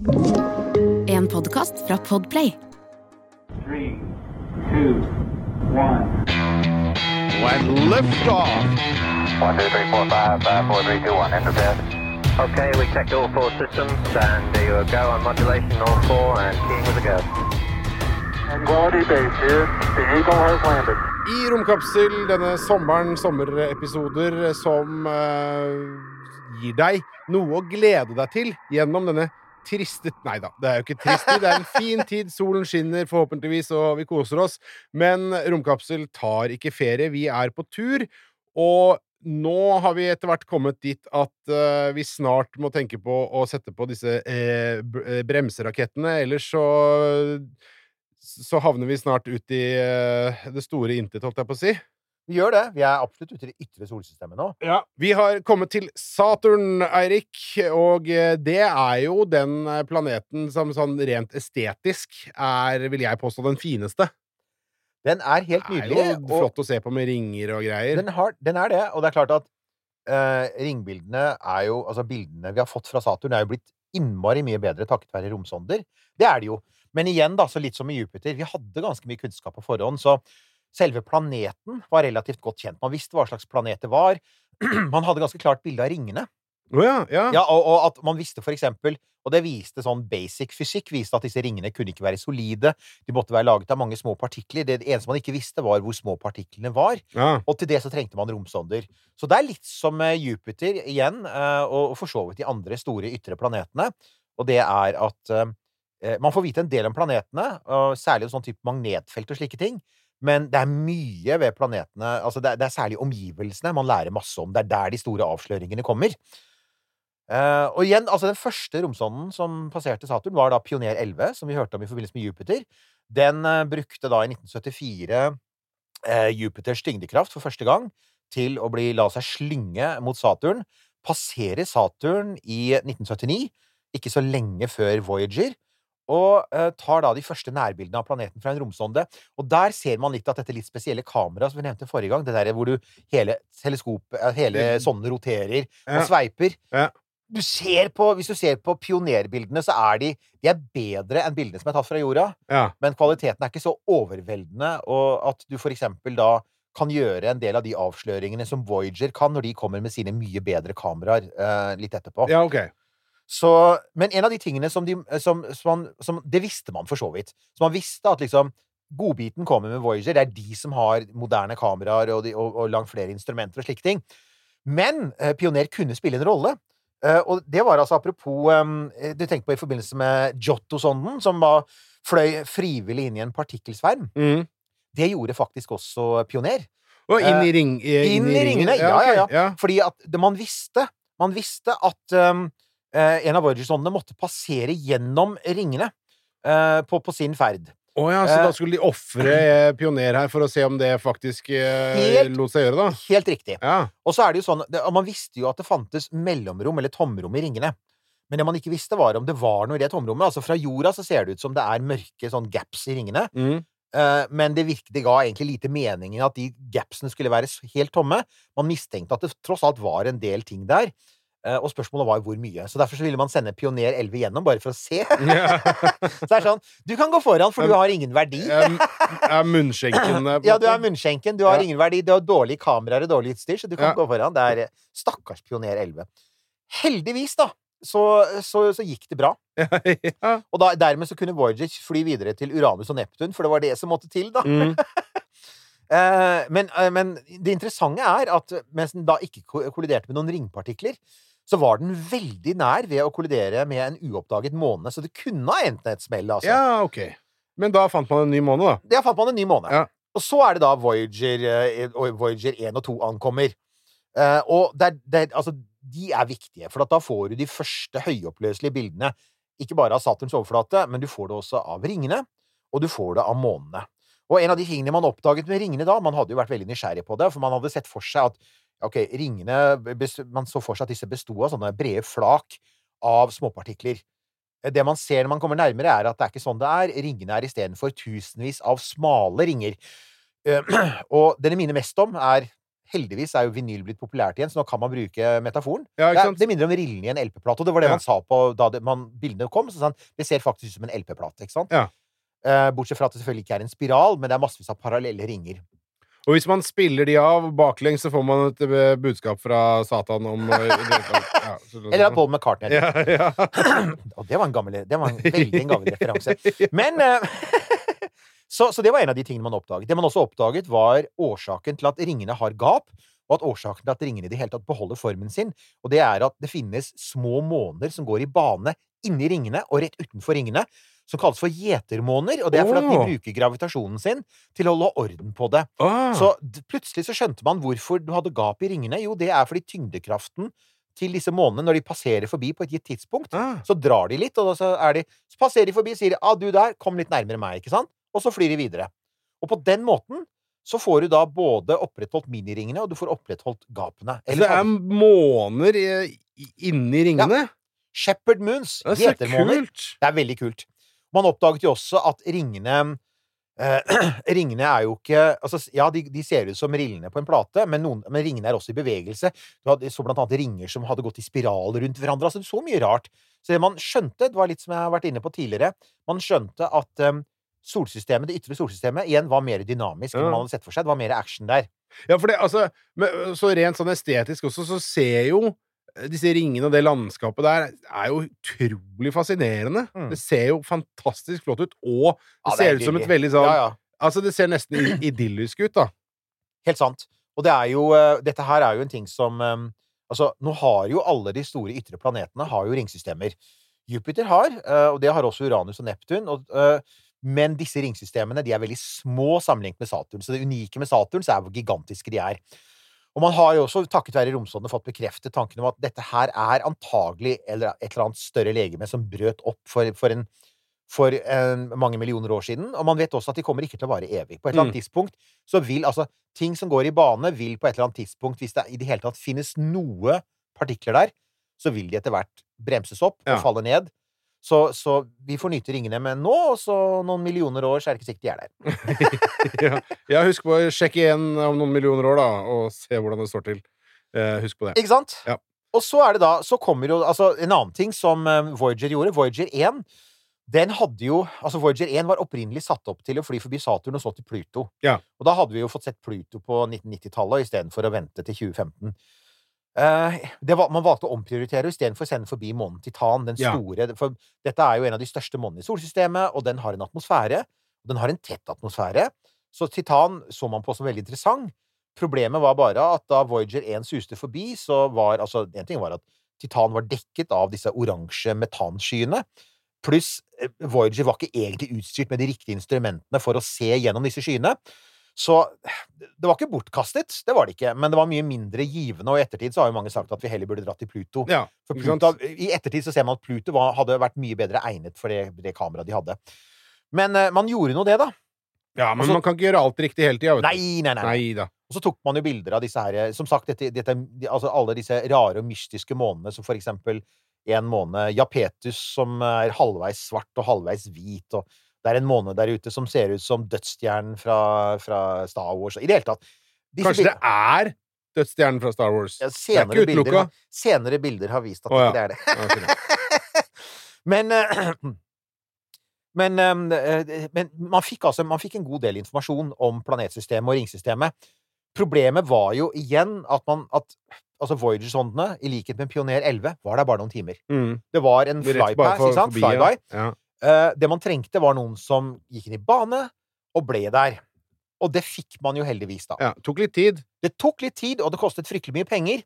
En podkast fra Podplay. Three, two, one. And liftoff. One, two, three, four, five, five, four, three, two, one. Enter bed. Okay, we checked all four systems, and there you go on modulation, all four, and keying with a go. Tranquility Base here. The Eagle has landed. I Romkapsel, denne sommeren, sommerepisoder som uh, gir deg noe å glede deg til gjennom denne triste Nei da, det er jo ikke trist. Det er en fin tid. Solen skinner forhåpentligvis, og vi koser oss. Men Romkapsel tar ikke ferie. Vi er på tur. Og nå har vi etter hvert kommet dit at uh, vi snart må tenke på å sette på disse eh, eh, bremserakettene. Ellers så så havner vi snart ut i uh, det store intet, holdt jeg på å si. Vi gjør det. Vi er absolutt ute i det ytre solsystemet nå. Ja. Vi har kommet til Saturn, Eirik, og eh, det er jo den eh, planeten som sånn rent estetisk er, vil jeg påstå, den fineste. Den er helt Det er jo flott å se på med ringer og greier. Den, har, den er det, og det er klart at eh, ringbildene er jo Altså, bildene vi har fått fra Saturn, er jo blitt innmari mye bedre takket være romsonder. Det er det jo. Men igjen, da, så litt som med Jupiter, vi hadde ganske mye kunnskap på forhånd, så selve planeten var relativt godt kjent. Man visste hva slags planet det var. Man hadde ganske klart bilde av ringene. Oh ja, ja. Ja, og, og at man visste for eksempel Og det viste sånn basic fysikk viste at disse ringene kunne ikke være solide. De måtte være laget av mange små partikler. Det eneste man ikke visste, var hvor små partiklene var. ja. Og til det så trengte man romsonder. Så det er litt som Jupiter igjen, eh, og for så vidt de andre store ytre planetene. Og det er at eh, man får vite en del om planetene, særlig om sånn type magnetfelt og slike ting. Men det er mye ved planetene altså det er, det er særlig omgivelsene man lærer masse om. Det er der de store avsløringene kommer. Uh, og igjen, altså Den første romsonden som passerte Saturn, var da Pioner 11, som vi hørte om i forbindelse med Jupiter. Den uh, brukte da i 1974 uh, Jupiters tyngdekraft for første gang til å bli, la seg slynge mot Saturn. Passerer Saturn i 1979, ikke så lenge før Voyager. Og eh, tar da de første nærbildene av planeten fra en romsonde. Og der ser man litt at dette litt spesielle kameraet som vi nevnte forrige gang, det der hvor du hele teleskop, eh, hele sonden roterer og Ja. sveiper Ja. du ser på, Hvis du ser på pionerbildene, så er de, de er bedre enn bildene som er tatt fra jorda. ja. Men kvaliteten er ikke så overveldende, og at du for eksempel da kan gjøre en del av de avsløringene som Voyager kan, når de kommer med sine mye bedre kameraer eh, litt etterpå. ja ok. Så, men en av de tingene som, de, som, som, man, som Det visste man for så vidt. Så man visste at liksom Godbiten kommer med Voyager. Det er de som har moderne kameraer og, de, og, og langt flere instrumenter og slike ting. Men eh, Pioner kunne spille en rolle. Eh, og det var altså apropos eh, Du tenker på i forbindelse med Giotto-sonden, som var, fløy frivillig inn i en partikkelsverm. Mm. Det gjorde faktisk også Pioner. Og inn i, ring, eh, inn i ringene, ja, ja, ja, ja. Fordi at det, man visste Man visste at um, eh, en av Voyager-sondene måtte passere gjennom ringene eh, på, på sin ferd. Å ja, så Eh, da skulle de ofre eh, Pioner her for å se om det faktisk eh, Helt- lot seg gjøre, da? Helt riktig. Ja. Og så er det jo sånn det, Man visste jo at det fantes mellomrom, eller tomrom, i ringene. Men det man ikke visste, var om det var noe i det tomrommet. Altså Fra jorda så ser det ut som det er mørke sånn gaps i ringene. Mm. Eh, men det, virket, det ga egentlig lite mening at de gapsene skulle være helt tomme. Man mistenkte at det tross alt var en del ting der. Eh, og spørsmålet var hvor mye. Så derfor så ville man sende Pioner 11 gjennom, bare for å se. Så det er sånn Du kan gå foran, for du har ingen verdi. Jeg er munnskjenken eh, Ja, du er munnskjenken. Du har ingen verdi. Du har dårlige kameraer og dårlig utstyr, så du kan Ja. gå foran. Det er eh, stakkars Pioner 11. Heldigvis, da, så, så, så gikk det bra. ja. Og da, dermed så kunne Voyager fly videre til Uranus og Neptun, for det var det som måtte til, da. Mm. Men, men det interessante er at mens den da ikke kolliderte med noen ringpartikler, så var den veldig nær ved å kollidere med en uoppdaget måne, så det kunne ha endt et smell, altså. ja, ok. Men da fant man en ny måned, da. Ja, fant man en ny måne. Ja. Og så er det da Voyager, eh, Voyager 1 og 2 ankommer. Eh, og det er, er, altså, de er viktige, for at da får du de første høyoppløselige bildene. Ikke bare av Saturns overflate, men du får det også av ringene, og du får det av månene. Og en av de tingene man oppdaget med ringene da, man hadde jo vært veldig nysgjerrig på det, for man hadde sett for seg at ok, ringene Man så for seg at disse besto av sånne brede flak av småpartikler. Det man ser når man kommer nærmere, er at det er ikke sånn det er. Ringene er istedenfor tusenvis av smale ringer. Eh, Og det det minner mest om, er heldigvis er jo vinyl blitt populært igjen, så nå kan man bruke metaforen. Ja, Det, er, det minner om rillene i en LP-plate, og det var det Ja. man sa på da det, man, bildene kom. Så han, det ser faktisk ut som en LP-plate, ikke sant? Ja. Eh, bortsett fra at det selvfølgelig ikke er en spiral, men det er massevis av parallelle ringer. Og hvis man spiller de av baklengs, så får man et eh, budskap fra Satan om eh, ja, Eller av Paul McCartney. Ja, ja. Og det var en gammel Det var en veldig en gammel referanse. Men eh, så, så det var en av de tingene man oppdaget. Det man også oppdaget, var årsaken til at ringene har gap, og at årsaken til at ringene i det hele tatt beholder formen sin. Og det er at det finnes små måner som går i bane inni ringene og rett utenfor ringene, som kalles for gjetermåner. Og det er fordi oh. De bruker gravitasjonen sin til å holde orden på det. Ah. Så plutselig så skjønte man hvorfor du hadde gap i ringene. Jo, det er fordi tyngdekraften til disse månene, når de passerer forbi på et gitt tidspunkt, Ah. så drar de litt, og så er de Så passerer de forbi og sier ah, 'Du der, kom litt nærmere meg', ikke sant? Og så flyr de videre. Og på den måten så får du da både opprettholdt miniringene, og du får opprettholdt gapene. Så det er måner i, i- inni ringene? Shepherd Moons, Det er så kult! Det er veldig kult. Man oppdaget jo også at ringene eh, Ringene er jo ikke altså, Ja, de, de ser ut som rillene på en plate, men, noen, men ringene er også i bevegelse. Du hadde, så blant annet ringer som hadde gått i spiral rundt hverandre. Altså, så mye rart. Så det man skjønte, det var litt som jeg har vært inne på tidligere, man skjønte at eh, solsystemet, det ytre solsystemet igjen var mer dynamisk enn man hadde sett for seg. Det var mer action der. Ja, for det, altså, men, så rent sånn estetisk også, så ser jo disse ringene og det landskapet der er jo utrolig fascinerende. Mm. Det ser jo fantastisk flott ut, og det Ja, det er ser ut som et veldig sånn Ja, ja. Altså, det ser nesten idyllisk ut, da. Helt sant. Og det er jo eh, Dette her er jo en ting som eh, Altså, nå har jo alle de store ytre planetene har jo ringsystemer. Jupiter har, eh, og det har også Uranus og Neptun. Og, eh, men disse ringsystemene de er veldig små sammenlignet med Saturn. Så det unike med Saturn så er hvor gigantiske de er. Og man har jo også, takket være romsondene, fått bekreftet tanken om at dette her er antagelig eller et eller annet større legeme som brøt opp for, for, en, for en, mange millioner år siden. Og man vet også at de kommer ikke til å vare evig. På et eller annet tidspunkt så vil altså ting som går i bane, vil på et eller annet tidspunkt, hvis det i det hele tatt finnes noe partikler der, så vil de etter hvert bremses opp og Ja. falle ned. Så, så vi får nyte ringene med nå, og så noen millioner år, så er det ikke sikkert de er der. ja. ja, husk på å sjekke igjen om noen millioner år, da, og se hvordan det står til. Eh, husk på det. Ikke sant? Ja. Og så er det da Så kommer jo altså en annen ting som eh, Voyager gjorde. Voyager 1 den hadde jo Altså, Voyager 1 var opprinnelig satt opp til å fly forbi Saturn og så til Pluto. Ja. Og da hadde vi jo fått sett Pluto på 1990-tallet istedenfor å vente til 2015. Eh, det var, man valgte å omprioritere istedenfor å sende forbi månen Titan, den Ja. For dette er jo en av de største månene i solsystemet, og den har en atmosfære. Den har en tett atmosfære. Så Titan så man på som veldig interessant. Problemet var bare at da Voyager 1 suste forbi, så var altså En ting var at Titan var dekket av disse oransje metanskyene. Pluss eh, Voyager var ikke egentlig utstyrt med de riktige instrumentene for å se gjennom disse skyene. Så det var ikke bortkastet, det var det ikke, men det var mye mindre givende. Og i ettertid så har jo mange sagt at vi heller burde dratt til Pluto. Ja, For? Pluto, I ettertid så ser man at Pluto var, hadde vært mye bedre egnet for det, det kameraet de hadde. Men uh, man gjorde nå det, da. ja, men Også, man kan ikke gjøre alt riktig hele tida, vet du. Nei, nei, nei. nei. Nei da. Og så tok man jo bilder av disse her Som sagt, dette, dette, de- altså alle disse rare og mystiske månene, som for eksempel en måned Japetus, som er halvveis svart og halvveis hvit, og det er en måne der ute som ser ut som dødsstjernen fra, fra Star Wars. I det hele tatt. Kanskje det er dødsstjernen fra Star Wars? ja, det er ikke utelukka. senere bilder har vist at Å, ja. det er det. Men eh, men, eh, men man fikk altså man fikk en god del informasjon om planetsystemet og ringsystemet. Problemet var jo igjen at man at altså Voyager-sondene, i likhet med Pioner 11, var der bare noen timer. Mm. Det var en flypass, ikke sant? forbi. Flyby. Ja. Eh, det man trengte, var noen som gikk inn i bane og ble der. Og det fikk man jo heldigvis, da. ja. Tok litt tid. Det tok litt tid, og det kostet fryktelig mye penger.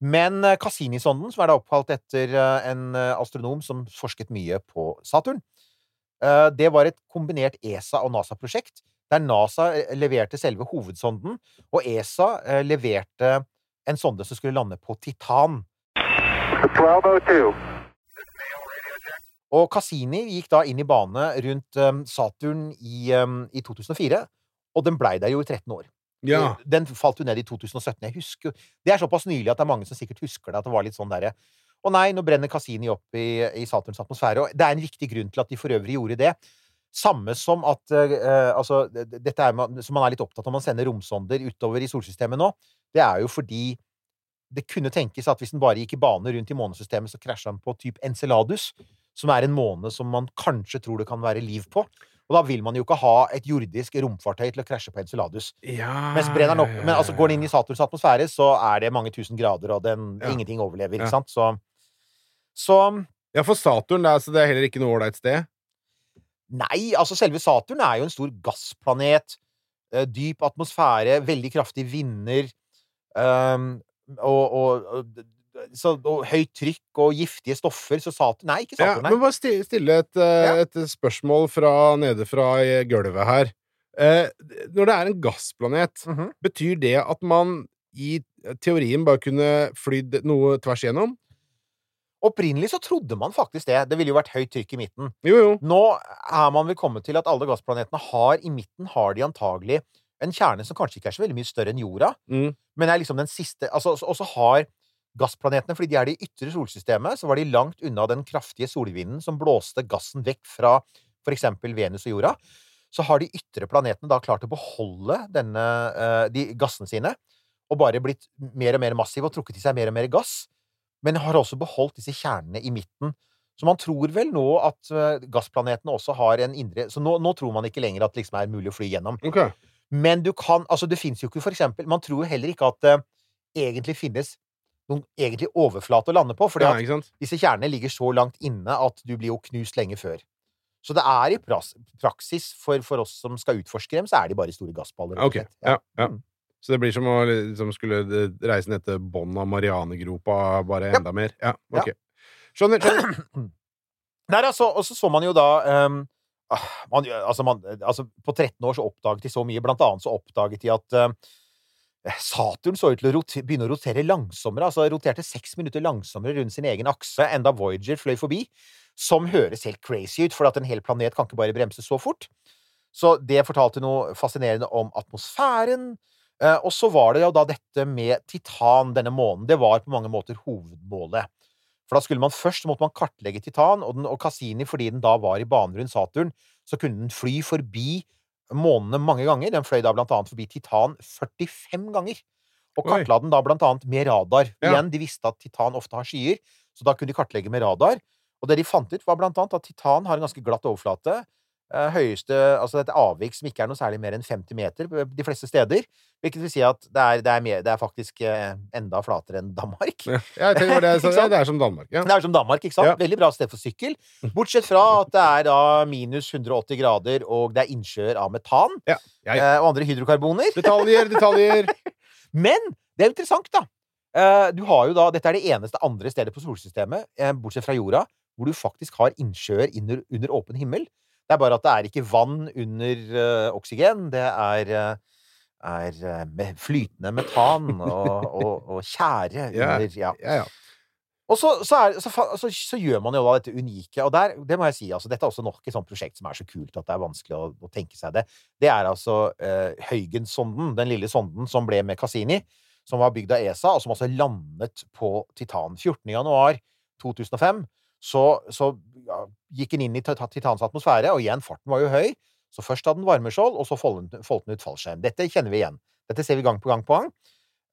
Men eh, Cassini-sonden, som er da oppkalt etter eh, en astronom som forsket mye på Saturn, eh, det var et kombinert ESA- og NASA-prosjekt, der NASA leverte selve hovedsonden, og ESA leverte en sonde som skulle lande på Titan. 1202. Og Cassini gikk da inn i bane rundt eh, Saturn i, eh, i 2004, og den blei der jo i 13 år. Ja. Den falt jo ned i 2017. Jeg husker Det er såpass nylig at det er mange som sikkert husker det, at det var litt sånn der, Å nei, nå brenner Cassini opp i, i Saturns atmosfære. Og det er en viktig grunn til at de for øvrig gjorde det. Samme som at uh, Altså, dette er man, som man er litt opptatt av når man sender romsonder utover i solsystemet nå. det er jo fordi det kunne tenkes at hvis den bare gikk i bane rundt i månesystemet, så krasja den på typ Enceladus, som er en måned som man kanskje tror det kan være liv på. Og da vil man jo ikke ha et jordisk romfartøy til å krasje på Enceladus. Ja, Mens brenner den opp, ja, ja, men altså går den inn i. Saturns atmosfære, så er det mange tusen grader, og den, Ja. ingenting overlever, Ja. ikke sant? Så, så Ja, for Saturn er, altså, det er heller ikke noe ålreit sted. Nei, altså selve Saturn er jo en stor gassplanet. eh, Dyp atmosfære, veldig kraftige vinder. Um, og, og, og, så, og høyt trykk og giftige stoffer. Så Saturn Nei, ikke Ja, Saturn, men nei. bare sti- stille et, eh, Ja. et spørsmål fra nede fra i gulvet her. Eh, når det er en gassplanet, Mhm. betyr det at man i teorien bare kunne flydd noe tvers igjennom? Opprinnelig så trodde man faktisk det. Det ville jo vært høyt trykk i midten. Jo, jo. Nå er man vel kommet til at alle gassplanetene har i midten har de antagelig en kjerne som kanskje ikke er så veldig mye større enn jorda, Mm. men er liksom den siste altså, Og så har gassplanetene, fordi de er det ytre solsystemet, så var de langt unna den kraftige solvinden som blåste gassen vekk fra eksempel Venus og jorda. Så har de ytre planetene da klart å beholde denne, eh, de gassene sine, og bare blitt mer og mer massive og trukket i seg mer og mer gass. Men har også beholdt disse kjernene i midten. Så man tror vel nå at eh, gassplanetene også har en indre Så nå, nå tror man ikke lenger at det liksom er mulig å fly gjennom. Okay. Men du kan Altså, det fins jo ikke for eksempel Man tror jo heller ikke at det egentlig finnes noen egentlig overflate å lande på, fordi Ja, disse kjernene ligger så langt inne at du blir jo knust lenge før. Så det er i praksis for, for oss som skal utforske dem, så er de bare store gassballer. Okay. Ja, ja. Mm. Så det blir som å liksom skulle reise ned til bånn av Marianegropa, bare Ja. enda mer? Ja, ok. Skjønner. skjønner. Nei, altså, og så så man jo da ah, man, altså, man, altså, På 13 år så oppdaget de så mye. Blant annet så oppdaget de at eh, Saturn så ut til å begynne å rotere langsommere. Altså roterte seks minutter langsommere rundt sin egen akse enn da Voyager fløy forbi. Som høres helt crazy ut, for at en hel planet kan ikke bare bremse så fort. Så det fortalte noe fascinerende om atmosfæren. Eh, og så var det jo da dette med titan, denne månen. Det var på mange måter hovedmålet. For da skulle man først måtte man kartlegge Titan, og, den, og Cassini, fordi den da var i bane rundt Saturn, så kunne den fly forbi månene mange ganger. Den fløy da blant annet forbi Titan 45 ganger. Og Oi. den da blant annet med radar. Ja. Igjen, de visste at Titan ofte har skyer, så da kunne de kartlegge med radar. Og det de fant ut, var blant annet at Titan har en ganske glatt overflate. Eh, høyeste Altså et avvik som ikke er noe særlig mer enn 50 meter de fleste steder. Hvilket vil si at det er, det er, mer, det er faktisk eh, enda flatere enn Danmark. Ja, jeg tenker det, er, så, det er som Danmark. Ja. Det er som Danmark, ikke sant? Ja. Veldig bra sted for sykkel. Bortsett fra at det er da minus 180 grader, og det er innsjøer av metan Ja, eh, og andre hydrokarboner. Detaljer, detaljer. Men det er interessant, da. Du har jo da, Dette er det eneste andre stedet på solsystemet, bortsett fra jorda, hvor du faktisk har innsjøer under, under åpen himmel. Det er bare at det er ikke vann under eh, oksygen. Det er, eh, er eh, flytende metan og, og, og tjære under ja. Ja, ja. Og så, så, er, så, så, så gjør man jo da dette unike, og der, det må jeg si, altså, dette er også nok et sånt prosjekt som er så kult at det er vanskelig å, å tenke seg det. Det er altså eh, Huygens-sonden, den lille sonden som ble med Cassini, som var bygd av ESA, og som altså landet på Titan. 14. januar 2005 så, så ja, gikk den inn i Titans atmosfære, og igjen, farten var jo høy. Så først hadde den varmeskjold, og så foldet den ut fallskjerm. Dette kjenner vi igjen. Dette ser vi gang på gang på gang.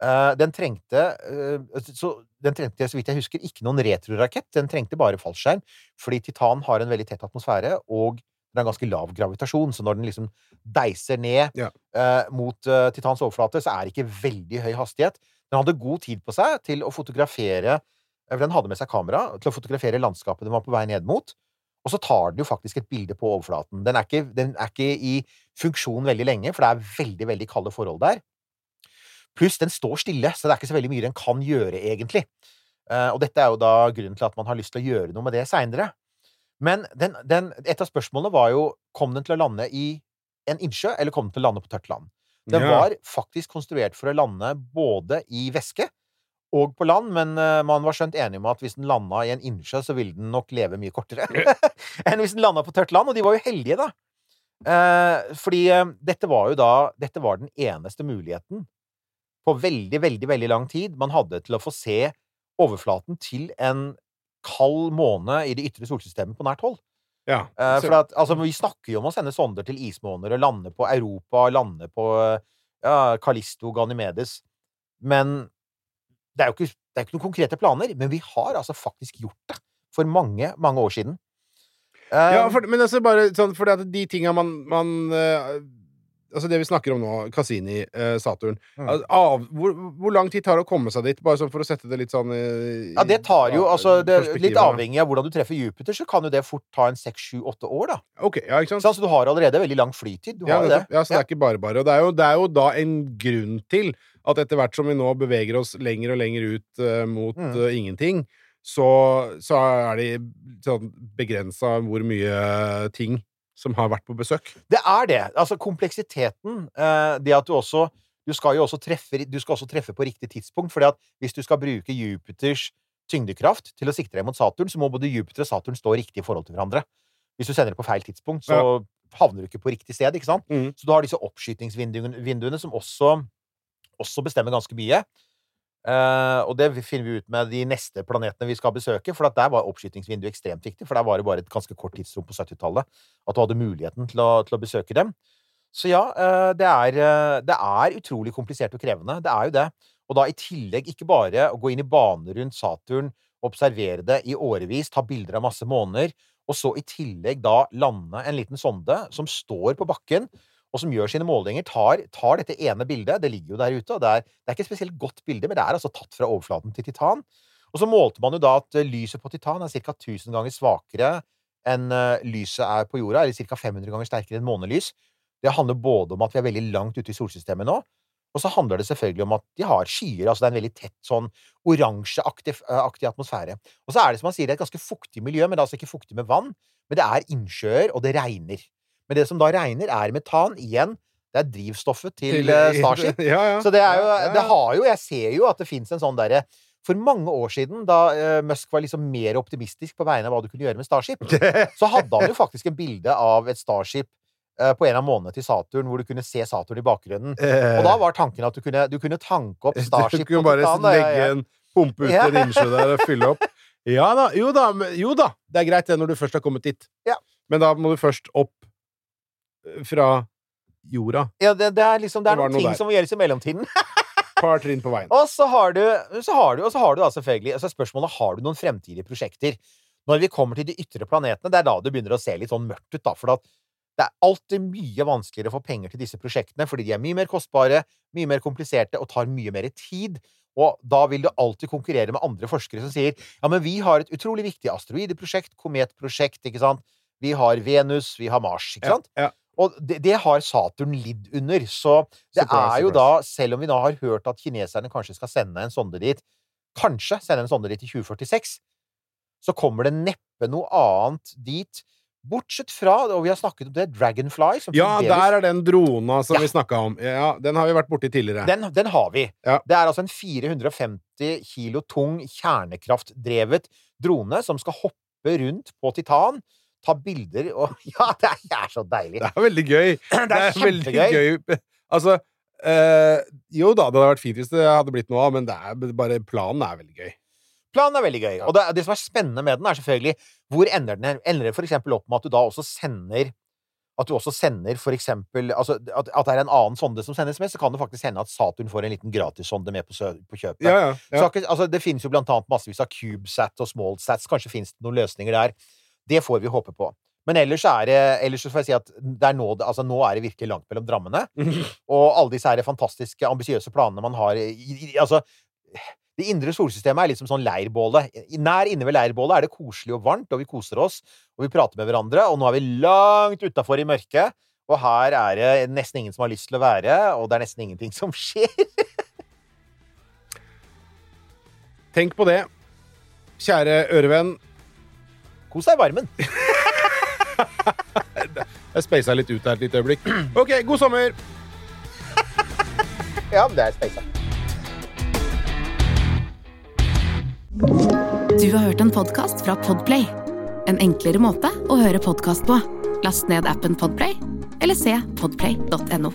Eh, den trengte eh, så den trengte, så vidt jeg husker, ikke noen retrorakett. Den trengte bare fallskjerm, fordi Titan har en veldig tett atmosfære, og den har ganske lav gravitasjon, så når den liksom deiser ned Ja. uh, mot uh, Titans overflate, så er det ikke veldig høy hastighet. Den hadde god tid på seg til å fotografere Den hadde med seg kamera til å fotografere landskapet den var på vei ned mot. Og så tar den jo faktisk et bilde på overflaten. Den er ikke, den er ikke i funksjon veldig lenge, for det er veldig, veldig kalde forhold der. Pluss den står stille, så det er ikke så veldig mye den kan gjøre, egentlig. Eh, og dette er jo da grunnen til at man har lyst til å gjøre noe med det seinere. Men den, den, et av spørsmålene var jo kom den til å lande i en innsjø, eller kom den til å lande på tørt land? Den Ja. var faktisk konstruert for å lande både i væske og på land, men eh, man var skjønt enig om at hvis den landa i en innsjø, så ville den nok leve mye kortere enn hvis den landa på tørt land. Og de var jo heldige, da. Eh, fordi eh, dette var jo da Dette var den eneste muligheten på veldig, veldig, veldig lang tid man hadde til å få se overflaten til en kald måne i det ytre solsystemet på nært hold. ja. Eh, for at, altså, vi snakker jo om å sende sonder til ismåner og lande på Europa, lande på ja, Kalisto, Ganymedes. Men det er jo ikke, det er ikke noen konkrete planer. Men vi har altså faktisk gjort det for mange, mange år siden. Ja, Eh, for, men altså bare sånn fordi at de tinga man, man eh, Altså det vi snakker om nå, Cassini, eh, Saturn Mm. Av, hvor, hvor lang tid tar det å komme seg dit? Bare sånn for å sette det litt sånn i- ja, det tar jo altså det, Litt avhengig av hvordan du treffer Jupiter, så kan jo det fort ta en seks, sju, åtte år, da. Ok, ja, ikke sant? Så altså, du har allerede veldig lang flytid. Du Ja, har det. ja, så det er ikke bare bare. Og det er, jo, det er jo da en grunn til at etter hvert som vi nå beveger oss lenger og lenger ut uh, mot Mm. uh, ingenting, så, så er det sånn begrensa hvor mye ting som har vært på besøk. Det er det. Altså kompleksiteten. eh, det at du også du skal jo også treffe, du skal også treffe på riktig tidspunkt. fordi at hvis du skal bruke Jupiters tyngdekraft til å sikte deg mot Saturn, så må både Jupiter og Saturn stå riktig i forhold til hverandre. Hvis du sender det på feil tidspunkt, så havner du ikke på riktig sted. ikke sant? Mm. Så du har disse oppskytingsvinduene som også, også bestemmer ganske mye. Eh, og det finner vi ut med de neste planetene vi skal besøke, for der var oppskytingsvinduet ekstremt viktig. For der var det bare et ganske kort tidsrom på 70-tallet at du hadde muligheten til å, til å besøke dem. Så ja, uh, det er, uh, det er utrolig komplisert og krevende. Det er jo det. Og da i tillegg ikke bare å gå inn i bane rundt Saturn, observere det i årevis, ta bilder av masse måneder, og så i tillegg da lande en liten sonde som står på bakken, og som gjør sine målinger, tar, tar dette ene bildet, det ligger jo der ute, og det er, det er ikke et spesielt godt bilde, men det er altså tatt fra overflaten til titan. Og så målte man jo da at eh, lyset på titan er ca. 1000 ganger svakere enn eh, lyset er på jorda, eller ca. 500 ganger sterkere enn månelys. Det handler både om at vi er veldig langt ute i solsystemet nå, og så handler det selvfølgelig om at de har skyer. altså Det er en veldig tett, sånn oransjeaktig eh, atmosfære. Og så er det som han sier, det er et ganske fuktig miljø, men det er altså ikke fuktig med vann. Men det er innsjøer, og det regner. Men det som da regner, er metan. Igjen, det er drivstoffet til, eh, Starship. ja, ja. Så det er jo. Det har jo Jeg ser jo at det fins en sånn derre For mange år siden, da eh, Musk var liksom mer optimistisk på vegne av hva du kunne gjøre med Starship, så hadde han jo faktisk en bilde av et Starship eh, på en av månedene til Saturn, hvor du kunne se Saturn i bakgrunnen. Og da var tanken at du kunne, du kunne tanke opp Starship Du kunne bare Titan. legge en pumpe ut Ja. en innsjø der og fylle opp. Ja da, jo da, jo da. Det er greit det når du først har kommet dit. Ja. Men da må du først opp eh, fra jorda. Ja, det, det er liksom Det er det noen noe ting der. som må gjøres i mellomtiden. Par trinn på veien. Og så har du, så har du, og så har du da selvfølgelig altså Spørsmålet har du noen fremtidige prosjekter. Når vi kommer til de ytre planetene, det er da du begynner å se litt sånn mørkt ut. da, for det er alltid mye vanskeligere å få penger til disse prosjektene, fordi de er mye mer kostbare, mye mer kompliserte og tar mye mer tid. Og da vil du alltid konkurrere med andre forskere som sier ja, men vi har et utrolig viktig asteroideprosjekt, kometprosjekt, ikke sant. Vi har Venus, vi har Mars, ikke sant. Ja, ja. Og det, det har Saturn lidd under. Så det Surprise, er jo surprise. da, selv om vi nå har hørt at kineserne kanskje skal sende en sonde dit, kanskje sende en sonde dit i 2046, så kommer det neppe noe annet dit. Bortsett fra, og vi har snakket om det, Dragonfly. Som Ja, der er den drona som Ja. vi snakka om. Ja, Den har vi vært borti tidligere. den, den har vi. Ja. Det er altså en 450 kilo tung, kjernekraftdrevet drone som skal hoppe rundt på Titan, ta bilder og Ja, det er, det er så deilig! Det er veldig gøy. Det er veldig kjempegøy. gøy. Altså øh, Jo da, det hadde vært fint hvis det hadde blitt noe av, men det er bare planen er veldig gøy. Planen er veldig gøy. Og det, det som er spennende med den, er selvfølgelig hvor ender den Ender det eksempel opp med at du da også sender at du også sender for eksempel altså, at, at det er en annen sonde som sendes med, så kan det faktisk hende at Saturn får en liten gratissonde med på, på kjøpet. Ja, ja, ja. Så, altså, det finnes jo blant annet massevis av CubeSat og SmallSats. Kanskje finnes det noen løsninger der. Det får vi håpe på. Men ellers er det ellers får jeg si at er nå, altså, nå er det virkelig langt mellom drammene. Og alle disse her fantastiske, ambisiøse planene man har i, i, Altså, det indre solsystemet er liksom sånn leirbålet. Nær inne ved leirbålet er det koselig og varmt, og vi koser oss, og vi prater med hverandre, og nå er vi langt utafor i mørket. Og her er det nesten ingen som har lyst til å være, og det er nesten ingenting som skjer. Tenk på det. Kjære ørevenn. Kos deg i varmen. Jeg speisa litt ut her et lite øyeblikk. OK, god sommer! Ja, men det er speisa. Du har hørt en podkast fra Podplay. En enklere måte å høre podkast på. Last ned appen Podplay, eller se podplay.no.